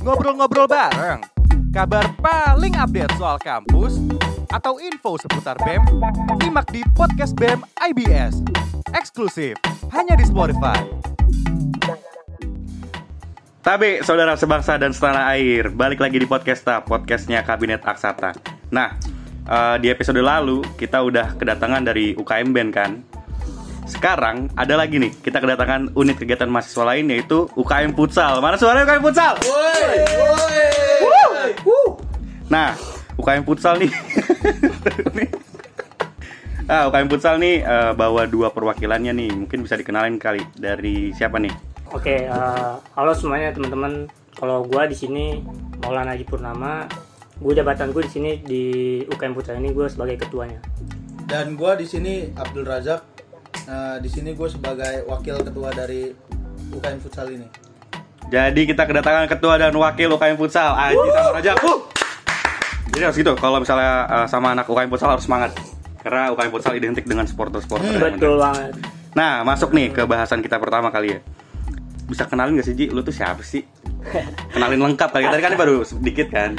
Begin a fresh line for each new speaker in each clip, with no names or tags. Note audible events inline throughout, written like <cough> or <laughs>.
Ngobrol-ngobrol bareng. Kabar paling update soal kampus atau info seputar BEM, simak di podcast BEM IBS. Eksklusif hanya di Spotify.
Tabe, saudara sebangsa dan setanah air, balik lagi di podcast Ta, podcastnya Kabinet Aksata. Nah, eh, di episode lalu kita udah kedatangan dari UKM Band kan. Sekarang ada lagi nih, kita kedatangan unit kegiatan mahasiswa lain yaitu UKM Futsal. Mana suaranya UKM Futsal? Nah, UKM Futsal nih. <laughs> ah, UKM Futsal nih eh, bawa dua perwakilannya nih. Mungkin bisa dikenalin kali dari siapa nih?
Oke, eh, halo semuanya teman-teman. Kalau gua di sini Maulana Haji Purnama, gue jabatan gue di sini di UKM Putra ini gue sebagai ketuanya.
Dan gue di sini Abdul Razak. Nah, di sini gue sebagai wakil ketua dari UKM Futsal ini.
Jadi kita kedatangan ketua dan wakil UKM Futsal Aji sama Raja. Uh! Jadi harus gitu. Kalau misalnya uh, sama anak UKM Futsal harus semangat. Karena UKM Futsal identik dengan supporter-supporter. yang
Betul banget.
Nah, masuk nih ke bahasan kita pertama kali ya. Bisa kenalin gak sih Ji? Lu tuh siapa sih? <laughs> Kenalin lengkap kali. Tadi kan baru sedikit kan.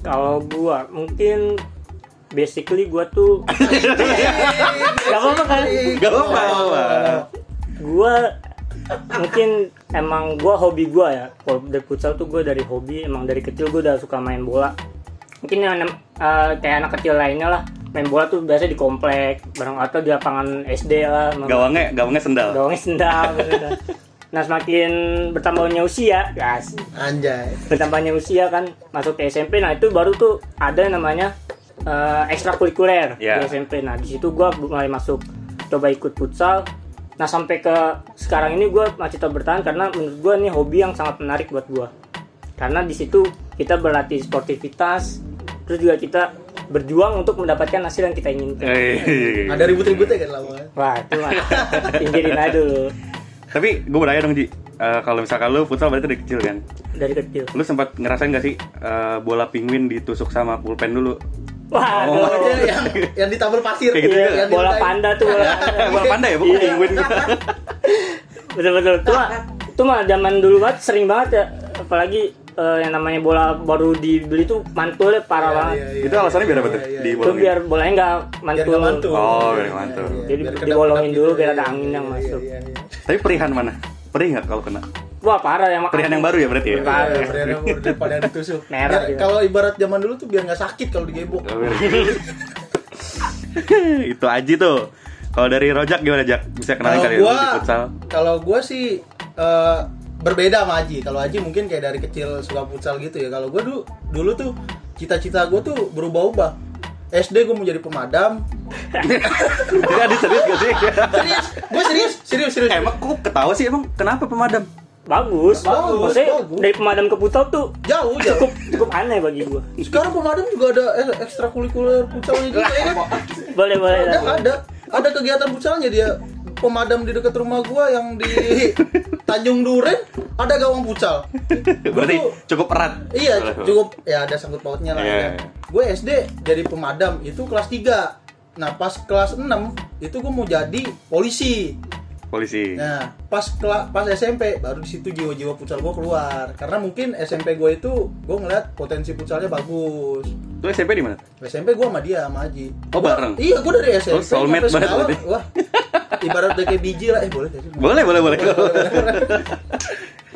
Kalau gua mungkin basically gua tuh <laughs> gak apa-apa kan?
Gak apa-apa.
Gua mungkin emang gua hobi gua ya. Kalau dari futsal tuh gua dari hobi emang dari kecil gua udah suka main bola. Mungkin yang eh, kayak anak kecil lainnya lah main bola tuh biasa di komplek bareng atau di lapangan SD lah
Gawangnya, gawangnya sendal.
Gawangnya sendal gitu. Nah semakin bertambahnya usia, guys,
Anjay.
bertambahnya usia kan masuk ke SMP, nah itu baru tuh ada yang namanya eh, ekstrakurikuler
Ya.
di SMP. Nah di situ gua mulai masuk coba ikut futsal. Nah sampai ke sekarang ini gua masih tetap bertahan karena menurut gua ini hobi yang sangat menarik buat gua. Karena di situ kita berlatih sportivitas, terus juga kita berjuang untuk mendapatkan hasil yang kita inginkan.
Eh,
Ada ribut-ributnya kan lawangan.
Wah itu mah <laughs> pinggirin aja dulu
Tapi gue mau nanya dong Ji. Eh, kalau misalkan lu futsal berarti dari kecil kan?
dari kecil.
Lu sempat ngerasain gak sih eh, bola penguin ditusuk sama pulpen dulu?
Wah,
Oh.
Yang yang di tabel pasir.
Kayak gitu
Iya,
juga.
Yang
bola panda tuh bola panda. <laughs>
bola panda ya, bukan
Iya.
penguin. <laughs>
betul betul itu mah itu mah zaman dulu banget sering banget ya apalagi eh, yang namanya bola baru dibeli tuh mantulnya parah
Iya,
banget
iya, iya.
Itu alasannya biar apa tuh?
Iya, iya,
Di
iya.
itu biar bolanya nggak
Biar
mantul,
nggak mantul.
Oh, biar mantul.
iya,
Jadi
biar
dibolongin dulu
gitu.
biar
Iya,
ada angin yang masuk.
Tapi perihan mana? Perih nggak kalau kena?
wah parah ya
Perihan yang baru ya berarti ya?
Parah.
Iya, biar yang daripada yang ditusuk. <laughs>
Merah gitu.
Kalau ibarat zaman dulu tuh biar nggak sakit kalau digebok. <laughs>
Itu Aji tuh. Kalau dari Rojak gimana Jak? Bisa kenalin kali ya
gua-
di futsal?
Kalau gua sih eh, berbeda sama Aji. Kalau Aji mungkin kayak dari kecil suka futsal gitu ya. Kalau gua dulu dulu tuh cita-cita gua tuh berubah-ubah. SD gua mau jadi pemadam. <laughs>
Jadi Adi serius gak sih?
Serius, gua serius, serius, serius.
Emang kok ketawa sih emang kenapa pemadam?
bagus
Bagus,
maksudnya
bagus.
dari pemadam ke putal tuh
Jauh, jauh.
cukup cukup aneh bagi gua
Sekarang pemadam juga ada eh, ekstrakurikuler futsalnya juga ya kan?
boleh boleh
Ada,
boleh.
ada. Ada kegiatan futsalnya dia pemadam di dekat rumah gua yang di Tanjung Duren ada gawang futsal.
Berarti
tuh-
cukup erat.
Iya, cukup ya ada sangkut pautnya lah
Iya,
ya. Gue SD jadi pemadam itu kelas 3. Nah, pas kelas 6 itu gue mau jadi polisi.
Polisi.
Nah, pas kela- pas SMP baru di situ jiwa-jiwa futsal gue keluar. Karena mungkin SMP gue itu gue ngeliat potensi futsalnya bagus.
Lu SMP di mana?
SMP gue sama dia sama Aji.
Oh, bareng?
Iya, gue dari SMP
Oh, soulmate banget berarti.
Wah, ibarat udah kayak biji lah. Eh, boleh gak sih?
Boleh, boleh, boleh.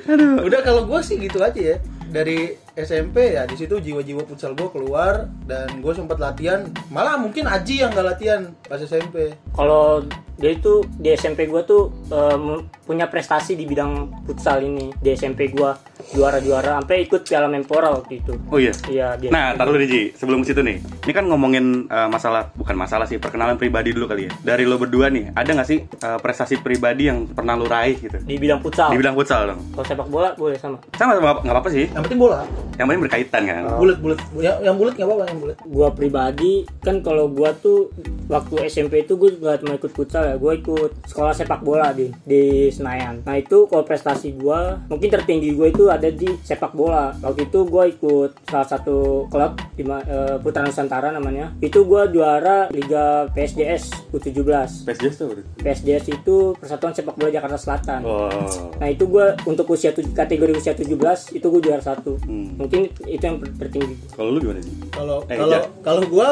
Aduh.
Udah kalau gue sih gitu aja ya. Dari SMP ya di situ jiwa-jiwa futsal gue keluar dan gue sempat latihan. Malah mungkin Aji yang gak latihan pas SMP.
kalau dia itu di SMP gua tuh em, punya prestasi di bidang futsal ini di SMP gua juara-juara sampai ikut Piala Menpora waktu itu.
Oh iya.
Iya, dia.
Nah, taruh dulu Ji. Sebelum ke situ nih. Ini kan ngomongin eh, masalah bukan masalah sih, perkenalan pribadi dulu kali ya. Dari lo berdua nih, ada nggak sih eh, prestasi pribadi yang pernah lo raih gitu?
di bidang futsal.
Di bidang futsal dong.
Kalau sepak bola boleh sama.
Sama sama nggak apa-apa sih.
Yang penting bola.
Yang penting berkaitan kan.
Bulat-bulat. Yang, yang bulat nggak apa-apa yang bulat.
Gua pribadi kan kalau gua tuh waktu SMP itu gua nggak cuma ikut futsal ya. gue ikut sekolah sepak bola di di Senayan nah itu kalau prestasi gue mungkin tertinggi gue itu ada di sepak bola waktu itu gue ikut salah satu klub di ma- eh, Putra Nusantara namanya itu gue juara Liga PSDS U17
PSJS tuh?
PSDS itu Persatuan Sepak Bola Jakarta Selatan
Oh.
Nah itu gue untuk usia kategori usia 17 itu gue juara satu.
Hmm.
Mungkin itu yang ter- tertinggi.
Kalau lu gimana sih?
Kalau
Eh,
kalau kalau gua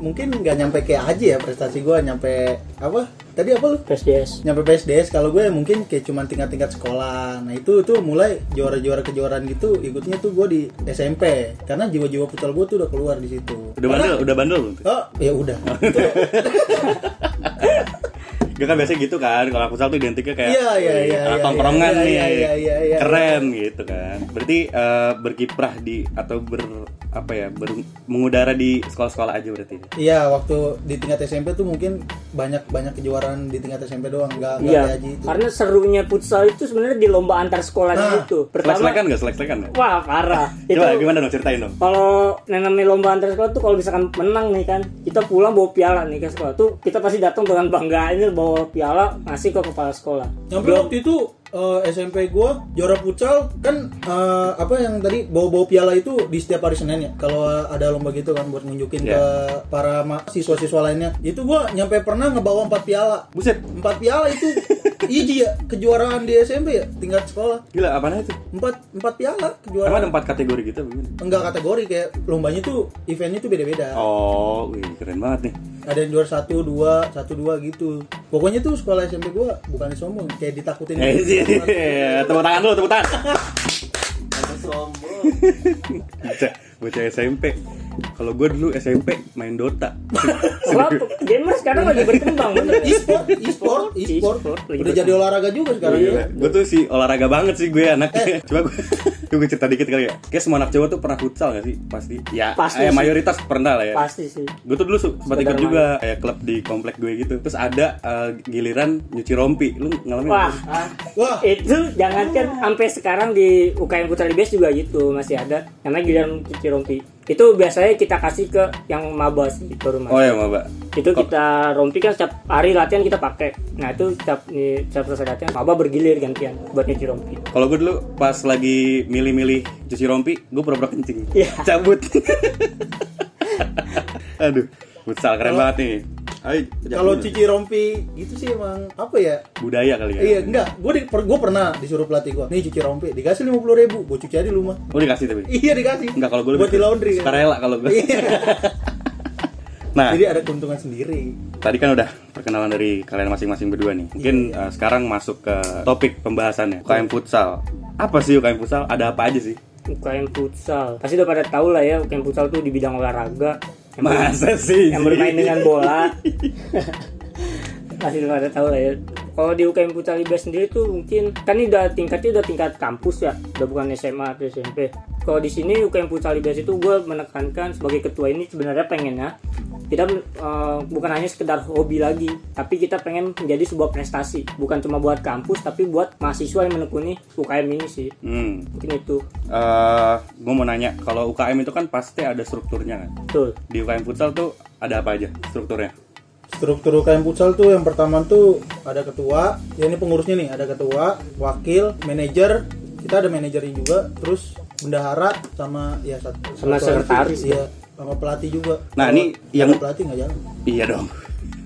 mungkin nggak nyampe kayak Aji ya prestasi gua nyampe apa? Tadi apa lu?
PSDS.
Nyampe PSDS kalau gue mungkin kayak cuman tingkat-tingkat sekolah. Nah, itu tuh mulai juara-juara kejuaraan gitu ikutnya tuh gue di SMP karena jiwa-jiwa futsal gue tuh udah keluar di situ.
Udah bandel, udah bandel?
Oh, ya udah. <laughs> <laughs>
Gak kan biasanya gitu kan, kalau futsal tuh identiknya kayak
Iya, iya,
"Wih,
iya, iya,
tongkrongan
iya,
nih,
iya, iya, iya, iya.
keren gitu kan. Berarti eh, berkiprah di atau ber apa ya, ber- mengudara di sekolah-sekolah aja berarti. ya?
Iya, waktu di tingkat SMP tuh mungkin banyak banyak kejuaraan di tingkat SMP doang, nggak nggak
Iya.
kayak Aji itu.
Karena serunya futsal itu sebenarnya di lomba antar sekolah
Nah,
itu. Pertama,
Selek-selekan nggak? Selek-selekan
wah parah. <laughs> itu
Coba gimana dong ceritain dong.
kalau namanya lomba antar sekolah tuh kalau misalkan menang nih kan, kita pulang bawa piala nih ke sekolah tuh kita pasti datang dengan bangga ini bawa piala ngasih ke kepala sekolah.
Sampai waktu itu eh, SMP gua juara futsal kan eh, apa yang tadi bawa-bawa piala itu di setiap hari Senin ya. Kalau ada lomba gitu kan buat nunjukin
Iya.
ke para siswa-siswa lainnya. Itu gua nyampe pernah ngebawa empat piala.
Buset,
Empat piala itu iji ya kejuaraan di SMP ya tingkat sekolah.
gila apaan itu?
Empat empat piala
Emang
kejuaraan.
ada empat kategori gitu bagaimana?
Enggak kategori kayak lombanya tuh eventnya tuh beda-beda.
Oh, wih, keren banget nih.
Ada yang juara satu dua satu dua gitu. Pokoknya tuh sekolah SMP gua bukan sombong kayak ditakutin.
Eh,
gitu.
sih. tepuk tangan dulu, tepuk tangan. Bocah, bocah SMP. Kalau gue dulu SMP main Dota. <laughs>
Wah, gamer sekarang lagi berkembang bener.
e-sport, <laughs> e-sport, e-sport. Udah jadi olahraga juga sekarang ya.
gue tuh si olahraga banget sih gue anaknya. Coba gue, gue cerita dikit kali ya. Kayak semua anak cowok tuh pernah futsal gak sih? Pasti. Ya,
Pasti
eh,
sih.
mayoritas pernah lah ya.
Pasti sih.
Gue tuh dulu sempat ikut juga kayak klub di komplek gue gitu. Terus ada eh, giliran nyuci rompi. Lu ngalamin
Wah, ah,
Wah,
itu jangankan sampai sekarang di UKM Putra Libes juga gitu masih ada namanya giliran cuci rompi itu biasanya kita kasih ke yang maba sih baru
Oh
masuk
ya, Mbak.
itu kita rompi kan setiap hari latihan kita pakai nah itu setiap setiap selesai latihan maba bergilir gantian buat nyuci rompi
Kalau gue dulu pas lagi milih-milih cuci rompi, gue pura-pura kencing.
Iya.
Cabut. <laughs> Aduh, futsal keren banget nih. Ayo,
kalau cuci rompi gitu sih emang apa ya?
budaya kali ya.
Iya, enggak. Gue di, per- gua pernah disuruh pelatih gua. Nih cuci rompi, dikasih lima puluh ribu. Gue cuci aja di rumah.
Oh dikasih tapi.
Iya dikasih.
Enggak kalau gue
buat di laundry.
Suka rela kalau gue.
Iya. <laughs>
Nah,
Jadi ada keuntungan sendiri.
tadi kan udah perkenalan dari kalian masing-masing berdua nih. Mungkin
Iya.
eh, sekarang masuk ke topik pembahasannya. UKM futsal. Apa sih UKM futsal? Ada apa aja sih?
UKM futsal pasti udah pada tahu lah ya UKM futsal tuh di bidang olahraga
Masa sih?
yang bermain dengan bola <laughs> udah pada tahu lah ya kalau di UKM Putra Libes sendiri tuh mungkin kan ini udah tingkatnya udah tingkat kampus ya udah bukan SMA atau SMP kalau di sini UKM Putra Libes itu gue menekankan sebagai ketua ini sebenarnya pengennya kita eh, bukan hanya sekedar hobi lagi tapi kita pengen menjadi sebuah prestasi bukan cuma buat kampus tapi buat mahasiswa yang menekuni UKM ini sih
Hmm.
mungkin itu
Eh, gue mau nanya, kalau UKM itu kan pasti ada strukturnya kan?
betul
Di UKM futsal tuh ada apa aja strukturnya?
Struktur UKM futsal tuh yang pertama tuh ada ketua, ya ini pengurusnya nih, ada ketua, wakil, manajer, kita ada manajernya juga, terus bendahara sama ya satu
Sama sekretaris,
iya, sama pelatih juga.
Nah, ini yang-
pelatih nggak jalan.
Iya dong.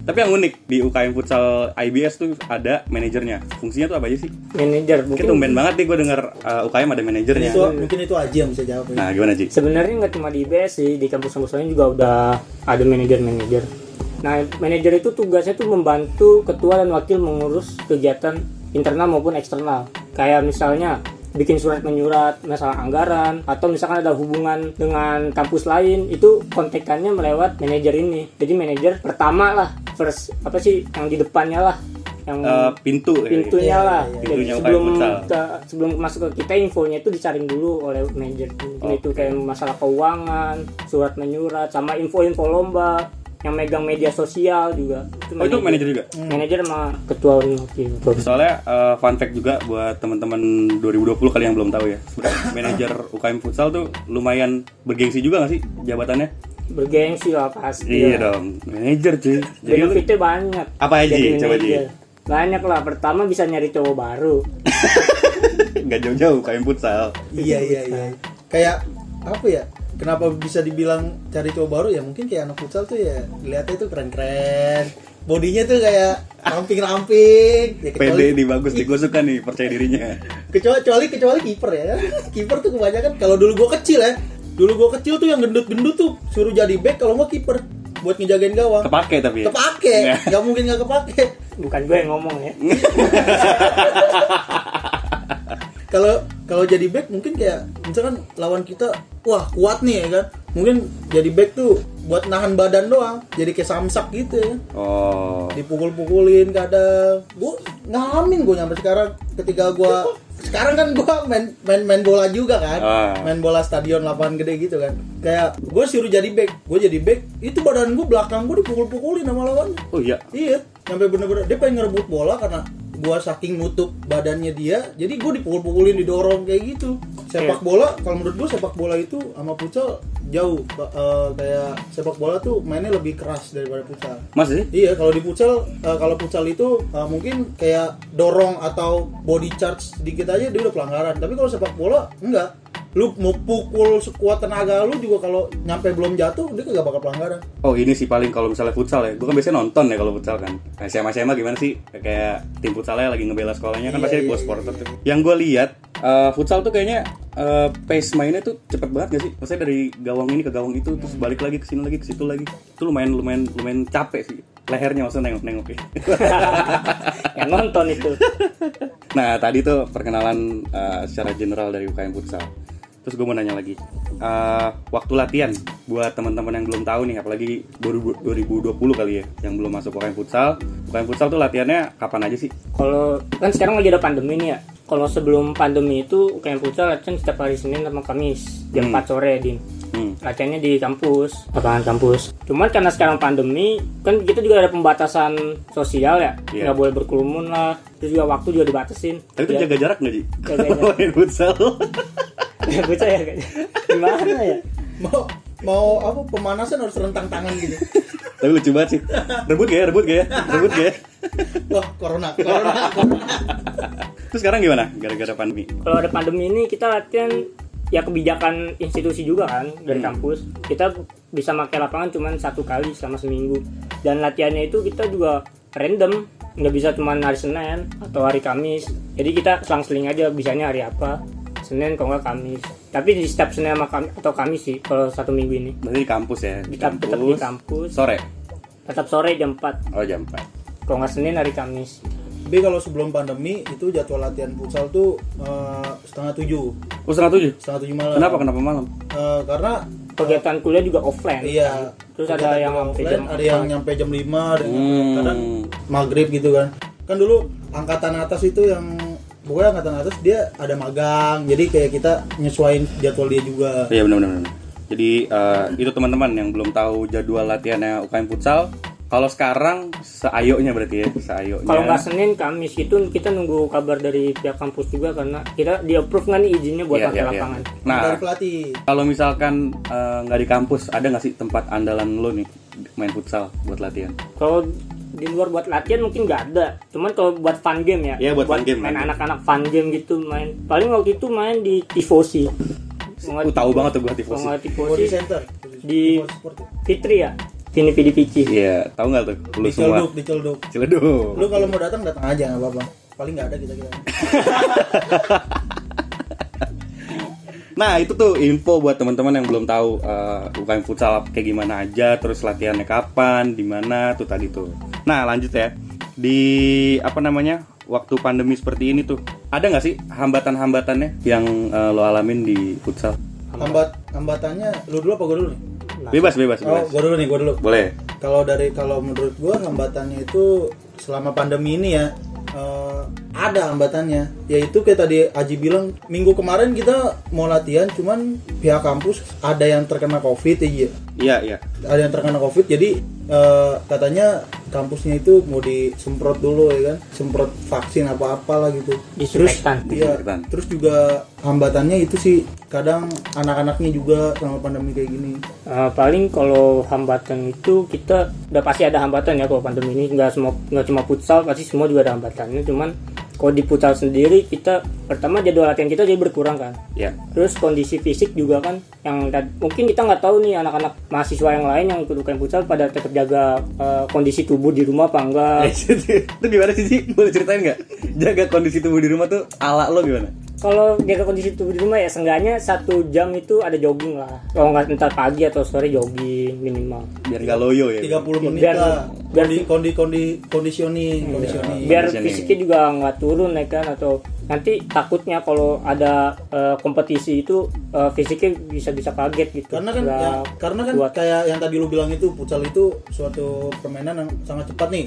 Tapi yang unik di UKM futsal IBS tuh ada manajernya. Fungsinya tuh apa aja sih?
manajer mungkin
tumben banget nih gue denger uh, UKM ada manajernya.
Itu mungkin itu Aji yang bisa jawab. ya.
Nah, gimana Ji?
sebenarnya nggak cuma di IBS sih di kampus-kampus lain juga udah ada manajer-manajer nah manajer itu tugasnya tuh membantu ketua dan wakil mengurus kegiatan internal maupun eksternal kayak misalnya bikin surat menyurat masalah anggaran atau misalkan ada hubungan dengan kampus lain itu kontekannya melewat manajer ini jadi manajer pertama lah first apa sih yang di depannya lah yang
Uh, pintu kayak gitu.
pintunya
Iya,
lah
iya, iya.
Jadi
Pintunya UKM
sebelum
futsal.
ke, sebelum masuk ke kita infonya itu disaring dulu oleh manajer Mungkin
Oke.
itu kayak masalah keuangan surat menyurat sama info-info lomba yang megang media sosial juga
Oh, itu manajer juga.
manajer sama ketua wakil
Soalnya uh, fun fact juga buat teman-teman 2020 kali yang belum tahu ya. <laughs> Manajer UKM futsal tuh lumayan bergengsi juga gak sih jabatannya?
bergengsi lah pasti
Iya
lah.
dong, manajer cuy. Jadi
benefitnya banyak
Apa aja, coba,
manajer. banyak lah pertama bisa nyari cowok baru <laughs>
nggak jauh-jauh kayak futsal.
iya iya iya kayak apa ya kenapa bisa dibilang cari cowok baru? Ya mungkin kayak anak futsal tuh ya lihatnya tuh keren keren bodinya tuh kayak ramping ramping ya,
Pede nih bagus nih, gue suka nih percaya dirinya.
kecuali kecuali kecuali kiper ya. <laughs> Kiper tuh kebanyakan kalau dulu gua kecil ya dulu gua kecil tuh yang gendut gendut tuh suruh jadi back kalau nggak kiper buat ngejagain gawang.
Kepake tapi ya.
kepake
Iya.
nggak mungkin nggak kepake.
Bukan gue yang ngomong ya. <laughs>
Kalau kalau jadi back mungkin kayak misalkan lawan kita wah kuat nih ya kan mungkin jadi back tuh buat nahan badan doang jadi kayak samsak gitu ya
Oh.
dipukul-pukulin kadang gua ngalamin gue nyampe sekarang ketika gua sekarang kan gua main main main bola juga kan
Ah.
main bola stadion lapangan gede gitu kan kayak gue suruh jadi back gue jadi back itu badan gue belakang gue dipukul-pukulin sama lawannya
Oh iya.
Iya, sampai bener-bener dia pengen ngerebut bola karena gua saking nutup badannya dia, jadi gue dipukul-pukulin, didorong kayak gitu. Sepak bola, kalau menurut gua sepak bola itu sama futsal jauh eh, kayak sepak bola tuh mainnya lebih keras daripada futsal.
Mas sih?
Iya, kalau di futsal, eh, kalau futsal itu eh, mungkin kayak dorong atau body charge sedikit aja dia udah pelanggaran. Tapi kalau sepak bola enggak. Lu mau pukul sekuat tenaga lu juga kalau nyampe belum jatuh dia kagak bakal pelanggaran.
Oh ini sih paling kalau misalnya futsal ya, gue kan biasanya nonton ya kalau futsal kan. Nah, SMA SMA gimana sih? Kayak tim futsalnya lagi ngebela sekolahnya kan
Iya,
pasti
iya,
gue
iya,
supporter tuh. Yang gue lihat eh, futsal tuh kayaknya eh, pace mainnya tuh cepet banget gak sih? Maksudnya dari gawang ini ke gawang itu terus balik lagi ke sini lagi ke situ lagi. Itu lumayan lumayan lumayan capek sih. Lehernya maksudnya nengok-nengok ya. <laughs>
yang nonton itu
Nah tadi tuh perkenalan uh, secara general dari UKM Futsal. Terus gue mau nanya lagi, uh, waktu latihan buat teman-teman yang belum tahu nih, apalagi 2000 2020 kali ya, yang belum masuk UKM Futsal. UKM Futsal tuh latihannya kapan aja sih?
kalau kan sekarang lagi ada pandemi nih ya kalau sebelum pandemi itu kayak futsal latihan setiap hari Senin sama Kamis jam
Hmm.
4 sore din
Hmm.
latihannya di kampus lapangan kampus cuman karena sekarang pandemi kan kita juga ada pembatasan sosial ya
Iya.
nggak boleh berkerumun lah terus juga waktu juga dibatasin
Tapi itu
Ya,
jaga jarak nggak sih?
Jaga jarak. <laughs>
Main futsal.
Ya, futsal ya kayaknya. gimana ya
Mau mau apa pemanasan harus rentang tangan gitu.
Tapi lucu banget sih. Rebut gak ya? Rebut gak ya? Rebut gak ya?
Wah, corona, corona, corona.
Terus sekarang gimana? Gara-gara pandemi.
kalau ada pandemi ini kita latihan ya kebijakan institusi juga kan dari
Hmm.
kampus kita bisa pakai lapangan cuma satu kali selama seminggu dan latihannya itu kita juga random nggak bisa cuma hari Senin atau hari Kamis jadi kita selang-seling aja bisanya hari apa Senin kalau nggak Kamis tapi di setiap Senin sama Kamis, atau Kamis sih kalau satu minggu ini
Berarti di kampus ya? Di
kita tetap di kampus
Sore?
tetap sore jam 4
Oh jam 4.
kalau nggak Senin hari Kamis
Tapi kalau sebelum pandemi itu jadwal latihan futsal tuh eh, setengah tujuh,
Oh setengah tujuh?
setengah tujuh malam.
Kenapa? Kenapa malam?
Eh, karena
kegiatan kuliah juga offline
iya.
terus ada yang
offline,
jam
ada yang nyampe jam 5, ada yang
Hmm.
kadang maghrib gitu kan. Kan dulu angkatan atas itu yang pokoknya angkatan atas dia ada magang, jadi kayak kita nyesuaiin jadwal dia juga.
Iya benar benar. Jadi eh, itu teman-teman yang belum tahu jadwal latihannya UKM futsal. Kalau sekarang seayonya berarti ya, seayonya.
Kalau nggak Senin, Kamis itu kita nunggu kabar dari pihak kampus juga karena kita di approve nggak nih izinnya buat
Iya,
pakai
iya, iya.
lapangan.
Nah,
dari pelatih.
kalau misalkan eh, nggak di kampus, ada nggak sih tempat andalan lo nih main futsal buat latihan?
Kalau di luar buat latihan mungkin nggak ada. Cuman kalau buat fun game ya.
Iya, buat fun game,
Main anak-anak fun game gitu main. Paling waktu itu main di Tifosi.
Aku tahu banget tuh gua
Kalau
tifosi.
Tifosi
center.
Di-
ya.
Fitri ya. Vini Vidi Pici.
Iya, tahu nggak tuh? Lu semua.
Dicelduk, dicelduk.
Ciledug.
Lu kalau mau datang datang aja nggak apa-apa. Paling nggak ada kita kita. <laughs>
Nah itu tuh info buat teman-teman yang belum tahu eh, UKM futsal kayak gimana aja, terus latihannya kapan, di mana tuh tadi tuh. Nah lanjut ya di apa namanya waktu pandemi seperti ini tuh ada nggak sih hambatan-hambatannya yang eh, lo alamin di futsal?
Hambat hambatannya lu dulu apa gue dulu nih?
Bebas bebas
Oh,
bebas.
gue dulu nih, gue dulu.
Boleh.
Kalau dari kalau menurut gua hambatannya itu selama pandemi ini ya eh, ada hambatannya yaitu kayak tadi Aji bilang minggu kemarin kita mau latihan cuman pihak kampus ada yang terkena covid ya
Iya, iya.
Ada yang terkena covid jadi eh, katanya kampusnya itu mau disemprot dulu ya kan? Semprot vaksin apa apalah gitu. Terus
Disinfektan.
iya
Disinfektan.
terus juga hambatannya itu sih kadang anak-anaknya juga sama pandemi kayak gini.
Eh, paling kalau hambatan itu kita udah pasti ada hambatan ya kalau pandemi ini. Nggak semua nggak cuma futsal pasti semua juga ada hambatannya. Cuman kalau di futsal sendiri kita pertama jadwal latihan kita jadi berkurang kan
Iya.
terus kondisi fisik juga kan yang mungkin kita nggak tahu nih anak-anak mahasiswa yang lain yang ikut UKM futsal pada tetap jaga eh, kondisi tubuh di rumah apa enggak <laughs>
itu gimana sih sih? Boleh ceritain nggak? Jaga kondisi tubuh di rumah tuh ala lo gimana?
Kalau jaga kondisi tubuh di rumah ya seenggaknya satu jam itu ada jogging lah. Kalau nggak ntar pagi atau sore jogging minimal.
Biar nggak loyo ya.
30 menit
Biar-
lah.
biar-
kondi kondi kondi conditioning conditioning
biar
Conditioning.
fisiknya juga nggak turun ya kan? Atau nanti takutnya kalau ada eh, kompetisi itu eh, fisiknya bisa bisa kaget gitu.
Karena kan ya, karena kan
kuat.
kayak yang tadi lu bilang itu futsal itu suatu permainan yang sangat cepat nih.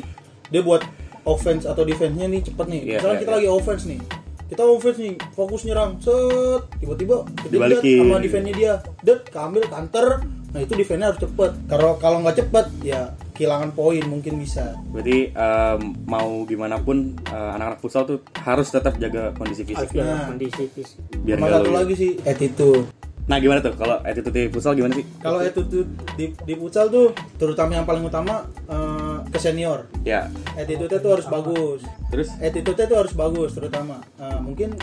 Dia buat offense atau defense-nya nih cepat nih.
Iya,
misalnya
iya,
kita
iya.
lagi offense nih kita offense nih fokus nyerang set. Tiba-tiba kita lihat
Dibalikin.
sama defense-nya dia. Det keambil counter. Nah itu defense-nya harus cepet. Kalau kalau nggak cepet ya kehilangan poin mungkin bisa.
Berarti em, mau gimana pun eh, anak-anak futsal tuh harus tetap jaga kondisi fisik.
Jaga
Nah.
kondisi fisik.
Biar
sama
nggak
satu lagi sih. Attitude.
Nah gimana tuh? Kalau attitude di futsal gimana sih?
kalau attitude di, di futsal tuh terutama yang paling utama eh, ke senior.
Ya.
attitude-nya tuh harus bagus.
Terus?
Attitude-nya tuh harus bagus terutama. Nah, mungkin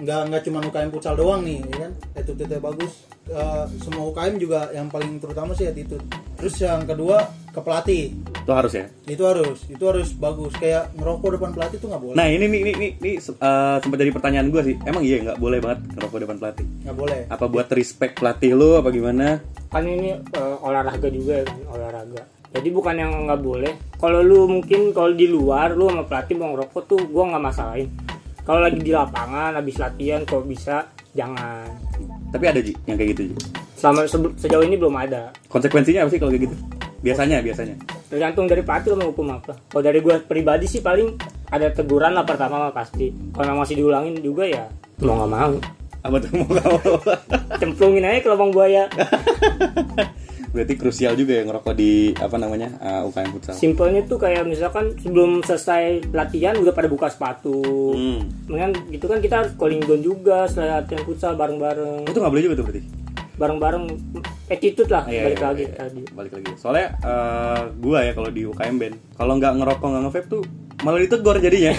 nggak nggak cuma UKM futsal doang nih ya kan? Attitude-nya bagus. Eh, semua UKM juga yang paling terutama sih attitude. Terus yang kedua ke pelatih.
Itu harus ya.
itu harus. Itu harus bagus. Kayak ngerokok depan pelatih tuh nggak boleh.
Nah ini nih ini ini, eh, sempat jadi pertanyaan gue sih. Emang iya nggak boleh banget ngerokok depan pelatih?
nggak boleh.
Apa buat respect pelatih lo apa gimana?
kan ini eh, olahraga juga kan olahraga jadi bukan yang nggak boleh. Kalau lu mungkin kalau di luar lu sama pelatih mau ngerokok tuh gua nggak masalahin. Kalau lagi di lapangan habis latihan kalau bisa? Jangan.
Tapi ada Ji yang kayak gitu Ji.
selama se- sejauh ini belum ada.
Konsekuensinya apa sih kalau kayak gitu? Biasanya biasanya.
tergantung dari pelatih lo mau hukum apa. Kalau dari gue pribadi sih paling ada teguran lah pertama mah pasti. Kalau masih diulangin juga ya mau nggak mau.
Apa tuh mau nggak mau?
cemplungin aja ke lubang buaya <laughs>
Berarti krusial juga ya ngerokok di apa namanya eh, UKM futsal.
simpelnya tuh kayak misalkan sebelum selesai latihan udah pada buka sepatu
Hmm.
Gitu kan kita harus calling down juga setelah latihan futsal bareng-bareng
Itu nggak boleh juga tuh berarti.
bareng-bareng attitude lah
Iya,
balik
iya,
lagi
iya,
tadi
Balik lagi. Soalnya eh, gua ya kalau di UKM band, kalau nggak ngerokok nggak nge tuh malah ditegur jadinya.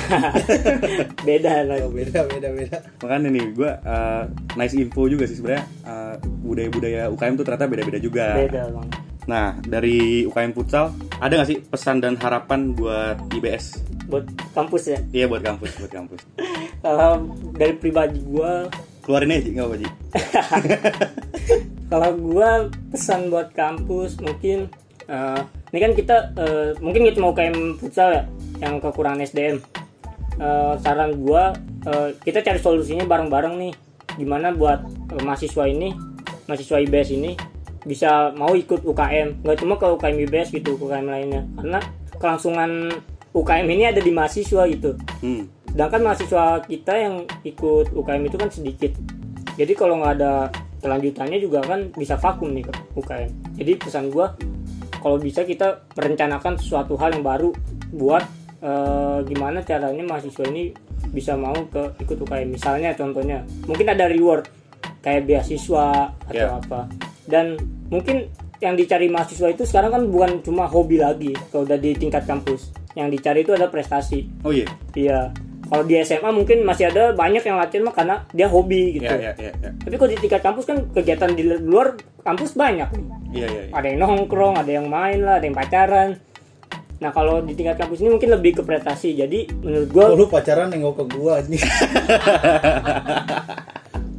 <laughs>
beda lah
Oh, beda beda beda
Makanya nih gua eh, nice info juga sih sebenarnya eh, budaya-budaya UKM tuh ternyata beda-beda juga.
beda bang
Nah, dari UKM futsal ada nggak sih pesan dan harapan buat IBS?
buat kampus ya
Iya buat kampus, buat kampus. <laughs>
kalau dari pribadi gua
Keluarin aja nggak apa Ji? <laughs>
kalau gua pesan buat kampus mungkin eh, ini kan kita eh, mungkin kita mau UKM futsal ya yang kekurangan SDM Eh, saran gua eh, kita cari solusinya bareng-bareng nih. Gimana buat eh, mahasiswa ini mahasiswa IBS ini bisa mau ikut UKM nggak cuma ke UKM IBS gitu UKM lainnya. Karena kelangsungan UKM ini ada di mahasiswa gitu.
Hmm.
sedangkan mahasiswa kita yang ikut UKM itu kan sedikit. Jadi kalau nggak ada kelanjutannya juga kan bisa vakum nih ke UKM jadi pesan gua kalau bisa kita merencanakan sesuatu hal yang baru buat eh, gimana caranya mahasiswa ini bisa mau ke ikut UKM misalnya contohnya mungkin ada reward kayak beasiswa atau
Yeah.
apa dan mungkin yang dicari mahasiswa itu sekarang kan bukan cuma hobi lagi kalau udah di tingkat kampus yang dicari itu ada prestasi
Oh iya.
Iya. Kalau di SMA mungkin masih ada banyak yang latihan mah karena dia hobi gitu.
Iya, iya, iya, iya.
Tapi kalau di tingkat kampus kan kegiatan di luar kampus banyak nih.
Iya, iya, iya.
Ada yang nongkrong, ada yang main lah, ada yang pacaran. Nah kalau di tingkat kampus ini mungkin lebih ke prestasi. Jadi menurut gue
Oh, lu pacaran nengok ke gua anjing. <laughs>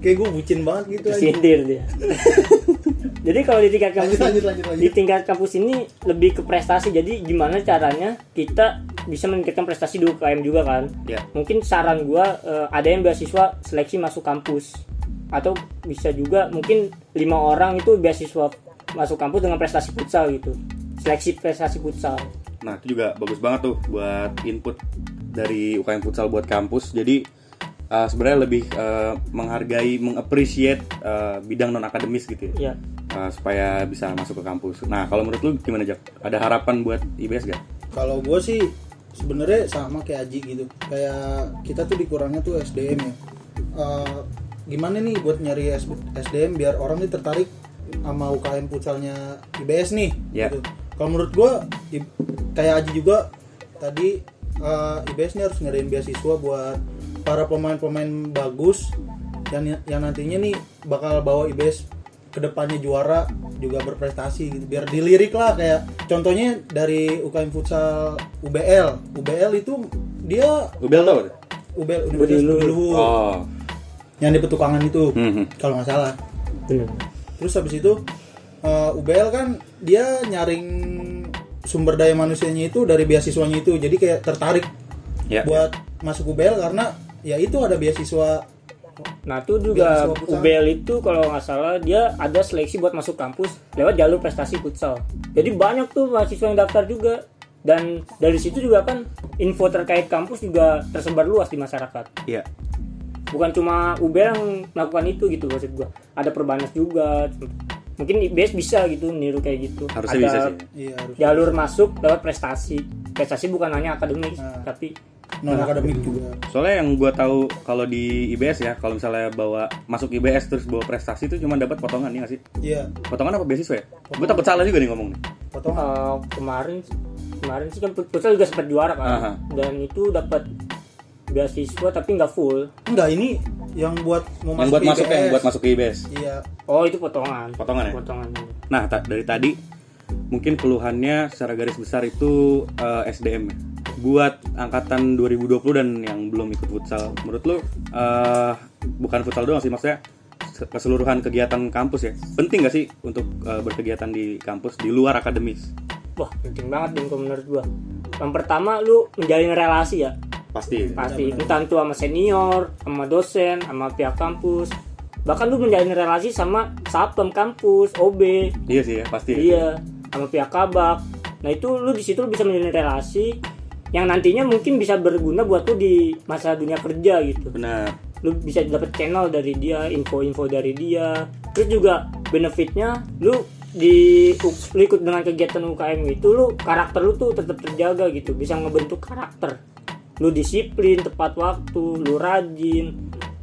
Kayak gua bucin banget gitu
sindir dia. <laughs> Jadi kalau di tingkat kampus
Lanjut, lanjut, lanjut, lanjut.
di tingkat kampus ini lebih ke prestasi. Jadi gimana caranya kita bisa meningkatkan prestasi di UKM juga kan?
Iya.
Mungkin saran gua eh, ada yang beasiswa seleksi masuk kampus atau bisa juga mungkin lima orang itu beasiswa masuk kampus dengan prestasi futsal gitu. Seleksi prestasi futsal.
Nah, itu juga bagus banget tuh buat input dari UKM Futsal buat kampus. Jadi uh, sebenarnya lebih uh, menghargai, mengappreciate uh, bidang non akademis gitu ya.
ya
Uh, supaya bisa masuk ke kampus. Nah, kalau menurut lu gimana, Jak? Ada harapan buat IBS gak?
Kalau gue sih sebenarnya sama kayak Aji gitu. Kayak kita tuh dikurangnya tuh SDM ya. Eh, gimana nih buat nyari SDM biar orang nih tertarik sama UKM futsalnya IBS nih.
Ya.
Gitu. Kalau menurut gue kayak Aji juga tadi eh, IBS nih harus ngadain beasiswa buat para pemain-pemain bagus yang yang nantinya nih bakal bawa IBS ke depannya juara juga berprestasi gitu biar dilirik lah kayak contohnya dari UKM futsal UBL UBL itu dia
UBL tau?
UBL Universitas
Luhur.
Oh.
yang di petukangan itu
Hmm, hmm.
kalau nggak salah
bener
terus habis itu eh, UBL kan dia nyaring sumber daya manusianya itu dari beasiswanya itu jadi kayak tertarik
Ya.
buat masuk UBL karena ya itu ada beasiswa
Nah itu juga. UBL itu kalau nggak salah dia ada seleksi buat masuk kampus lewat jalur prestasi futsal. Jadi banyak tuh mahasiswa yang daftar juga dan dari situ juga kan info terkait kampus juga tersebar luas di masyarakat.
Iya.
Bukan cuma UBL yang melakukan itu gitu maksud gua. Ada perbanas juga. Mungkin IBS bisa gitu niru kayak gitu.
Harusnya
ada
bisa sih.
iya harus
jalur masuk lewat prestasi. Prestasi bukan hanya akademis
Nah.
tapi
non akademik juga
Soalnya yang gua tahu kalau di IBS ya, kalau misalnya bawa masuk IBS terus bawa prestasi itu cuma dapat potongan ya nggak sih?
iya
Potongan apa beasiswa ya? Gue takut salah juga nih ngomong nih.
potong
Eh, kemarin kemarin sih kan futsal juga sempat juara kan
Aha.
dan itu dapat beasiswa tapi nggak full
enggak ini yang buat mau
Yang buat masuk
IBS.
yang buat masuk ke IBS.
iya
oh itu potongan
Potongan ya?
potongan
Nah, ta- dari tadi mungkin keluhannya secara garis besar itu eh, SDM ya. Buat angkatan 2020 dan yang belum ikut futsal, menurut lu eh, bukan futsal doang sih maksudnya se- keseluruhan kegiatan kampus ya. Penting gak sih untuk eh, berkegiatan di kampus di luar akademis?
wah penting banget dong menurut gua yang pertama lu menjalin relasi ya
Pasti.
pasti entah itu sama senior sama dosen sama pihak kampus bahkan lu menjalin relasi sama satpam kampus OB
Iya sih ya, pasti.
Iya, sama pihak kabak. Nah itu lu di situ lu bisa menjalin relasi yang nantinya mungkin bisa berguna buat lu di masa dunia kerja gitu.
Benar.
Lu bisa dapet channel dari dia, info-info dari dia. Terus juga benefitnya lu di lu ikut dengan kegiatan UKM itu lu karakter lu tuh tetap terjaga gitu, bisa ngebentuk karakter. Lu disiplin, tepat waktu, lu rajin,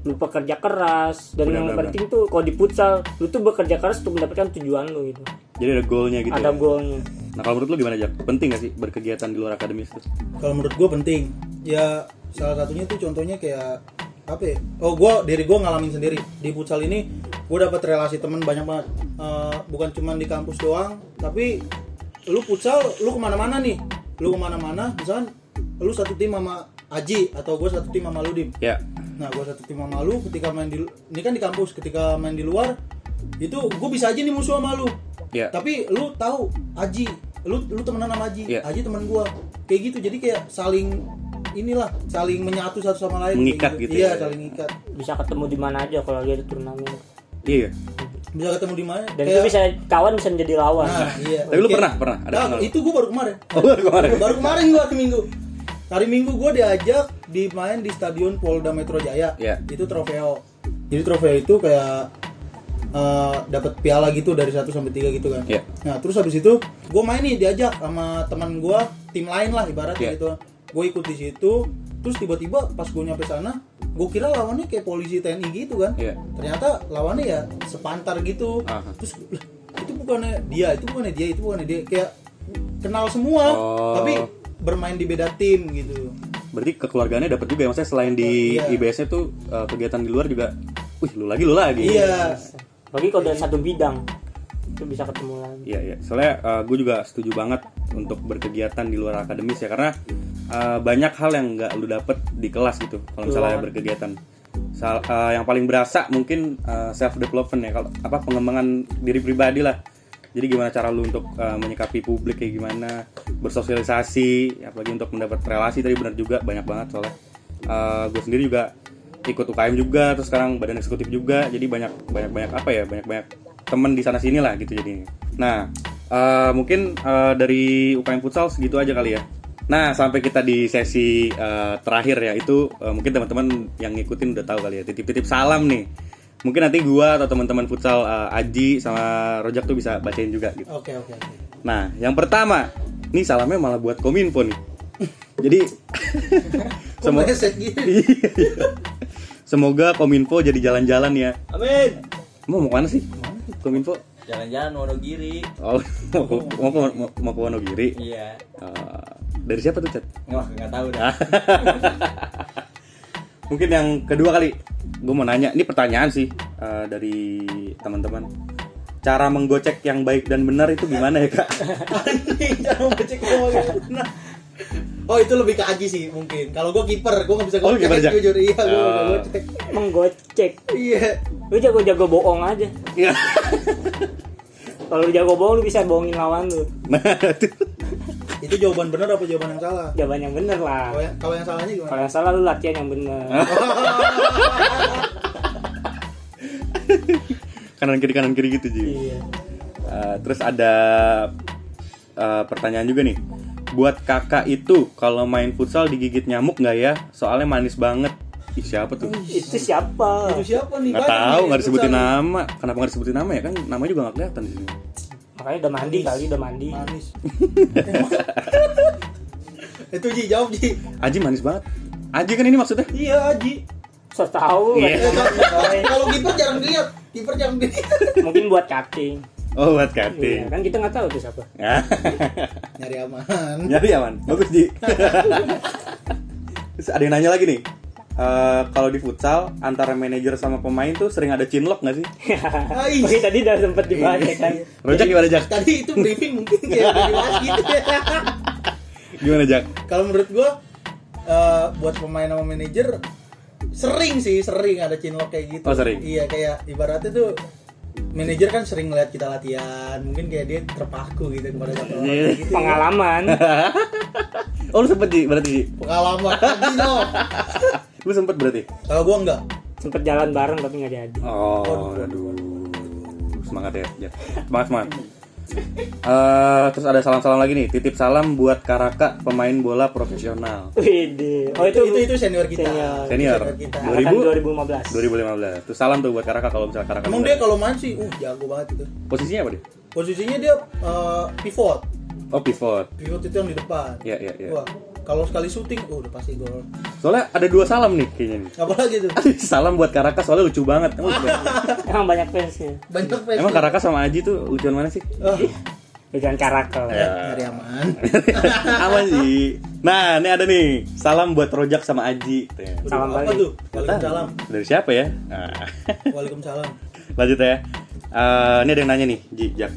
lu pekerja keras dan yang
Benar-benar.
penting tuh kalau di futsal lu tuh bekerja keras untuk mendapatkan tujuan lu gitu
Jadi ada goalnya gitu.
ada
ya.
goalnya
Nah kalau menurut lu gimana Jack? Penting gak sih berkegiatan di luar akademis itu?
kalau menurut gue penting ya salah satunya tuh contohnya kayak apa ya oh gue diri gue ngalamin sendiri di futsal ini gue dapat relasi teman banyak banget Eh, bukan cuma di kampus doang tapi lu futsal lu ke mana-mana nih lu ke mana-mana misalkan lu satu tim sama Aji atau gue satu tim sama Ludim
Ya.
Nah, gue satu tim sama lu ketika main di ini kan di kampus, ketika main di luar itu gue bisa aja nih musuh sama lu.
Ya.
Tapi lu tahu Aji, lu lu temenan sama Aji,
Iya.
Aji teman gua. Kayak gitu. Jadi kayak saling inilah, saling menyatu satu sama lain
Mengikat
kayak
gitu
Iya,
ya.
saling ngikat.
bisa ketemu di mana aja kalau dia ada turnamen
Iya.
Bisa ketemu di mana?
dan itu bisa kawan bisa menjadi lawan
Nah, iya.
Tapi lu pernah- pernah? Ada
Nah, itu gua baru kemarin.
Oh, baru kemarin.
baru kemarin gua hari Minggu. Hari Minggu gua diajak di main di Stadion Polda Metro Jaya.
Iya.
Itu trofeo. Jadi trofeo itu kayak eh, dapat piala gitu dari 1 sampai 3 gitu kan.
Iya.
Nah, terus habis itu gua main nih diajak sama teman gua, tim lain lah ibaratnya
Iya.
gitu. Gue ikut di situ, terus tiba-tiba pas gue nyampe sana, gue kira lawannya kayak polisi TNI gitu kan.
Iya.
Ternyata lawannya ya sepantar gitu.
Aha.
Terus lah, itu bukannya dia, itu bukannya dia, itu bukannya dia kayak kenal semua,
Oh.
tapi bermain di beda tim gitu.
Berarti kekeluargaannya dapat juga ya maksudnya selain di
Iya.
IBS-nya tuh eh, kegiatan di luar juga wih lu lagi lu lagi.
Iya.
bagi kalau dari satu bidang itu bisa ketemu lagi
Iya iya. Soalnya gue juga setuju banget untuk berkegiatan di luar akademis ya karena eh, banyak hal yang nggak lu dapet di kelas gitu kalau misalnya berkegiatan. Sal- eh, yang paling berasa mungkin self development ya kalau apa pengembangan diri pribadi lah. Jadi gimana cara lu untuk eh, menyikapi publik kayak gimana, bersosialisasi, apalagi untuk mendapat relasi tadi benar juga banyak banget soalnya. gue sendiri juga ikut UKM juga, terus sekarang badan eksekutif juga, jadi banyak banyak banyak apa ya, banyak banyak temen di sana sini lah gitu jadi. Nah, eh, mungkin eh, dari UKM futsal segitu aja kali ya. Nah, sampai kita di sesi eh, terakhir ya, itu eh, mungkin teman-teman yang ngikutin udah tahu kali ya, titip-titip salam nih. Mungkin nanti gua atau teman-teman futsal eh, Aji sama Rojak tuh bisa bacain juga gitu.
Oke oke oke.
Nah, yang pertama, nih salamnya malah buat Kominfo nih. Jadi <laughs>
meleset gitu? <laughs>
semoga Kominfo jadi jalan-jalan ya.
Amin.
Mau mau ke mana sih? Kominfo?
Jalan-jalan Wonogiri.
Oh, mau ke, mau ke, mau, mau ke Wonogiri.
Iya.
Eh, dari siapa tuh, Chat?
Wah, nggak tahu dah. <laughs>
Mungkin yang kedua kali, gue mau nanya, ini pertanyaan sih eh, dari teman-teman. Cara menggocek yang baik dan benar itu gimana ya kak?
Anjing, cara ngecek gua gimana? Oh itu lebih ke Aji sih mungkin. Kalau gua kiper, gua nggak bisa
Oh,
gocek
kiper, Jak.
jujur. Iya, gua nggak
Oh.
gocek.
menggocek
Iya.
lu jago-jago bohong aja
Iya.
kalau lu jago bohong lu bisa bohongin lawan lu <laughs>
nah, itu.
Jawaban benar apa jawaban yang salah?
jawaban yang bener lah
Kalau yang, kalau yang salahnya gimana?
kalau yang salah lu latihan yang bener <laughs>
kanan kiri kanan kiri gitu Ji.
iya
Eh, terus ada eh, pertanyaan juga nih. Buat kakak itu kalau main futsal digigit nyamuk nggak ya? Soalnya manis banget. Ih siapa tuh?
itu siapa
Itu siapa nih?
Nggak
Banyak
tahu, nggak disebutin nama. Kenapa nggak disebutin nama ya? Kan namanya juga nggak kelihatan di sini.
Makanya udah mandi kali udah mandi
Manis. <laughs> itu Ji, jawab Ji.
Aji manis banget. Aji kan ini maksudnya?
Iya Aji.
so tahu
Iya.
Eh, kalau- kiper jarang dilihat. Kiper jarang dilihat. <laughs>
mungkin buat cutting
Oh buat
iya,
cutting.
kan kita nggak tahu tuh siapa
Ya.
Nyari aman.
Nyari aman. Bagus Ji. Terus <laughs> ada yang nanya lagi nih. Eh, kalau di futsal antara manajer sama pemain tuh sering ada chinlock nggak sih? <laughs>
Oke tadi udah sempet dibahas ya kan
Rojak gimana Jak?
Tadi itu briefing mungkin kayak udah dibahas gitu. <laughs>
Gimana Jak?
Kalau menurut gua eh, buat pemain sama manajer sering sih sering ada chinlock kayak gitu.
Oh, sering?
Iya kayak ibaratnya tuh manajer kan sering ngeliat kita latihan, mungkin kayak dia terpaku gitu kepada satu orang
Iya.
gitu.
pengalaman <laughs>
Oh lu sempet Ji berarti Ji?
Pengalaman Aji no. <laughs>
Lu sempet berarti?
Kalau gua enggak.
sempet jalan bareng tapi nggak jadi
Oh, aduh. Semangat ya. Semangat, semangat. Eh, terus ada salam-salam lagi nih. Titip salam buat Karaka, pemain bola profesional.
Wede. Oh
itu
itu,
itu, itu senior kita.
Senior.
Senior.
kita.
Angkatan
2015.
2015.
Tuh salam tuh buat Karaka kalau misalnya Karaka.
Emang dia kalau main sih, uh jago banget itu.
posisinya apa dia?
Posisinya dia eh, pivot.
Oh, pivot.
Pivot itu yang di depan.
Iya, iya, iya.
Wah, kalau sekali syuting, uh, udah pasti gol.
Soalnya ada dua salam nih kayaknya nih.
Apalagi tuh?
salam buat Karaka soalnya lucu banget. Emang,
Emang banyak fansnya.
Banyak fans.
emang Karaka sama Aji tuh lucuan mana sih?
Oh,
Bukan karakel.
Ya.
nyari aman. <laughs>
Aman sih. Nah, ini ada nih. Salam buat Rojak sama Aji.
Salam
Apa
balik.
tuh? Waalaikumsalam.
Dari siapa ya? Nah.
Waalaikumsalam. <laughs>
Lanjut ya. Eh, ini ada yang nanya nih, Ji, Jak.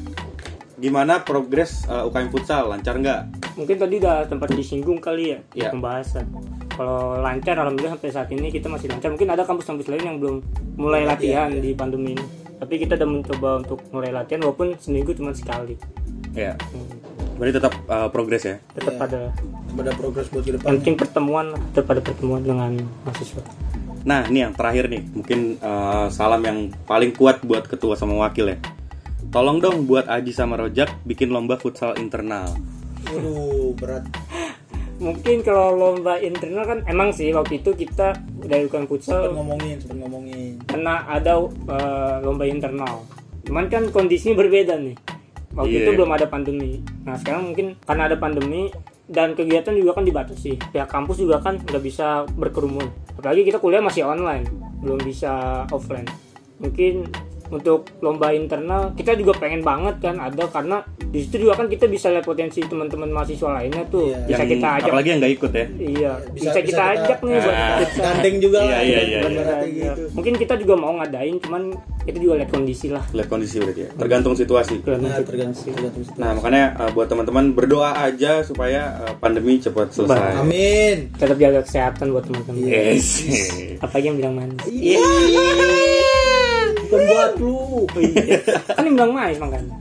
Gimana progres eh, UKM futsal? Lancar nggak?
Mungkin tadi udah tempat disinggung kali ya
Iya.
pembahasan. Kalau lancar alhamdulillah sampai saat ini kita masih lancar. Mungkin ada kampus-kampus lain yang belum mulai latihan di pandemi ini. Tapi kita udah mencoba untuk mulai latihan walaupun seminggu cuma sekali.
Ya.
Hmm.
Berarti tetap eh, progres ya.
Tetap
Iya.
ada
Pada progres buat ke depan.
penting pertemuan tetap ada pertemuan dengan mahasiswa.
Nah, ini yang terakhir nih. Mungkin eh, salam yang paling kuat buat ketua sama wakil ya. Tolong dong buat Aji sama Rojak bikin lomba futsal internal.
Waduh, berat.
Mungkin kalau lomba internal kan emang sih waktu itu kita dari UKM
Sempat
futsal
ngomongin, sempat ngomongin.
karena ada uh, lomba internal. Cuman kan kondisinya berbeda nih. Waktu
Iya.
itu belum ada pandemi. Nah sekarang mungkin karena ada pandemi dan kegiatan juga kan dibatasi. Pihak kampus juga kan nggak bisa berkerumun. Apalagi kita kuliah masih online, belum bisa offline. Mungkin untuk lomba internal kita juga pengen banget kan ada karena di situ juga kan kita bisa lihat potensi teman-teman mahasiswa lainnya tuh
Iya.
bisa
Yang-
kita ajak
apalagi yang nggak ikut ya.
iya bisa,
Bisa-
kita
bisa kita-
ajak nih buat
Ah.
Gandeng juga
Iya, iya, iya, iya.
Iya.
gitu.
Mungkin kita juga mau ngadain, cuman kita juga lihat kondisi lah.
Lihat kondisi berarti ya. Tergantung situasi.
Nah, tergantung, tergantung situ.
Nah, makanya eh, buat teman-teman berdoa aja supaya eh, pandemi cepat selesai.
Amin.
Tetap jaga kesehatan buat teman-teman.
Yes.
Apalagi yang bilang manis.
Iya. Bukan buat lu. <laughs>
kan yang bilang manis makanya.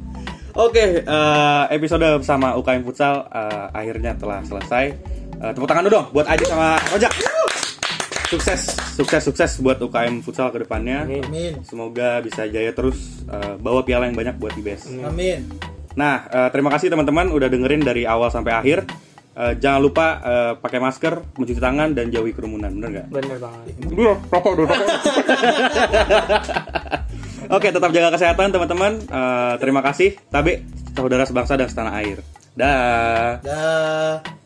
Oke, eh, episode bersama UKM Futsal eh, akhirnya telah selesai. Eh, tepuk tangan dulu dong buat Aji sama Rojak. Sukses, sukses, sukses buat UKM Futsal ke depannya.
Amin.
Semoga bisa jaya terus eh, bawa piala yang banyak buat IBS.
Amin.
Nah, eh, terima kasih teman-teman udah dengerin dari awal sampai akhir. Eh, jangan lupa eh, pakai masker, mencuci tangan dan jauhi kerumunan, bener nggak?
bener banget
Iya, rokok dulu. <laughs> Oke, tetap jaga kesehatan teman-teman. Eh, terima kasih, Tabe, saudara sebangsa dan setanah air. Dah.
Dah.